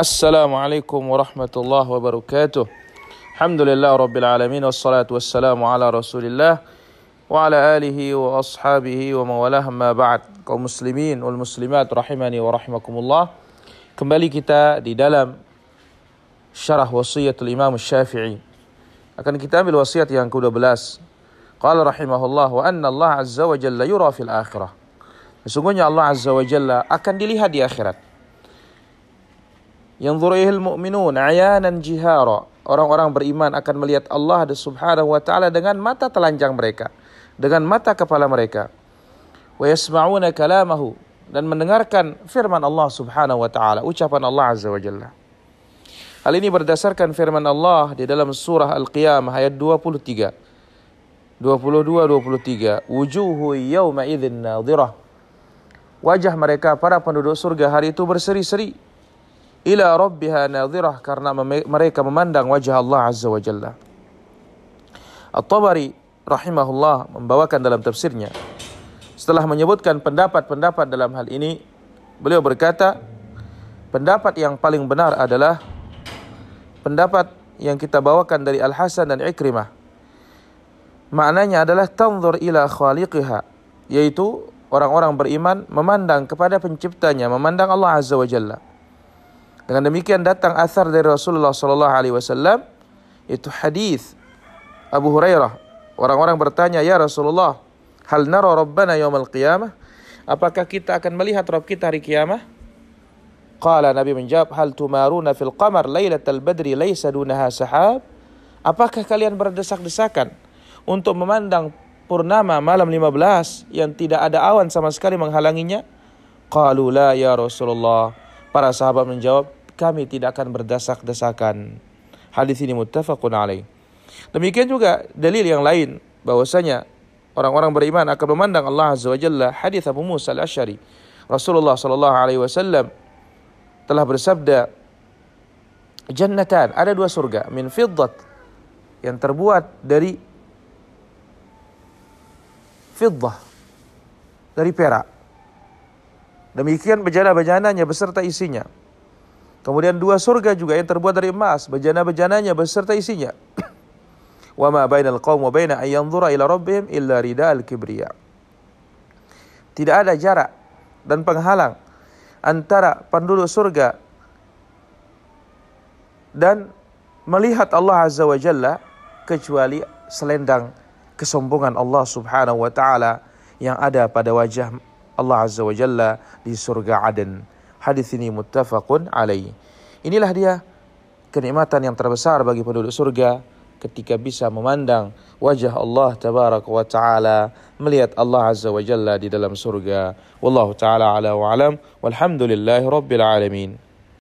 Assalamualaikum warahmatullahi wabarakatuh. Alhamdulillah rabbil alamin wassalatu wassalamu ala Rasulillah wa ala alihi wa ashabihi wa mawalah ma ba'd. Kaum muslimin wal muslimat rahimani wa rahimakumullah. Kembali kita di dalam syarah wasiatul Imam Syafi'i. Akan kita ambil wasiat yang ke-12. Qala rahimahullah wa anna Allah azza wa jalla yura fil akhirah. Sesungguhnya Allah azza wa jalla akan dilihat di akhirat yang zurihil mu'minun ayanan jihara. Orang-orang beriman akan melihat Allah subhanahu wa ta'ala dengan mata telanjang mereka. Dengan mata kepala mereka. Wa yasma'una kalamahu. Dan mendengarkan firman Allah subhanahu wa ta'ala. Ucapan Allah azza wa jalla. Hal ini berdasarkan firman Allah di dalam surah Al-Qiyamah ayat 23. 22-23. Wujuhu yawma idhin nadhirah. Wajah mereka para penduduk surga hari itu berseri-seri ila rabbiha nadhirah karena mereka memandang wajah Allah azza wa jalla. At-Tabari rahimahullah membawakan dalam tafsirnya setelah menyebutkan pendapat-pendapat dalam hal ini beliau berkata pendapat yang paling benar adalah pendapat yang kita bawakan dari Al-Hasan dan Ikrimah maknanya adalah tanzur ila khaliqiha yaitu orang-orang beriman memandang kepada penciptanya memandang Allah azza wa jalla dengan demikian datang asar dari Rasulullah sallallahu alaihi wasallam itu hadis Abu Hurairah. Orang-orang bertanya, "Ya Rasulullah, hal nara rabbana yaumil qiyamah?" Apakah kita akan melihat Rabb kita hari kiamat? Qala Nabi menjawab, "Hal tumaruna fil qamar lailatal badri laisa dunaha sahab?" Apakah kalian berdesak-desakan untuk memandang purnama malam 15 yang tidak ada awan sama sekali menghalanginya? Qalu la ya Rasulullah. Para sahabat menjawab, kami tidak akan berdesak-desakan. Hadis ini muttafaqun alaih. Demikian juga dalil yang lain bahwasanya orang-orang beriman akan memandang Allah Azza wa Jalla hadis Abu Musa al-Asy'ari. Rasulullah sallallahu alaihi wasallam telah bersabda jannatan ada dua surga min fiddat yang terbuat dari fiddah dari perak. Demikian bejana-bejananya beserta isinya. Kemudian dua surga juga yang terbuat dari emas, bejana-bejananya beserta isinya. Wa ma bainal qaum wa baina ay yanzura ila rabbihim illa ridal kibriya. Tidak ada jarak dan penghalang antara penduduk surga dan melihat Allah Azza wa Jalla kecuali selendang kesombongan Allah Subhanahu wa taala yang ada pada wajah Allah Azza wa Jalla di surga Aden. Hadis ini muttafaqun alaih. Inilah dia kenikmatan yang terbesar bagi penduduk surga ketika bisa memandang wajah Allah tabarak wa taala melihat Allah azza wa jalla di dalam surga. Wallahu taala ala wa alam. Walhamdulillahi rabbil alamin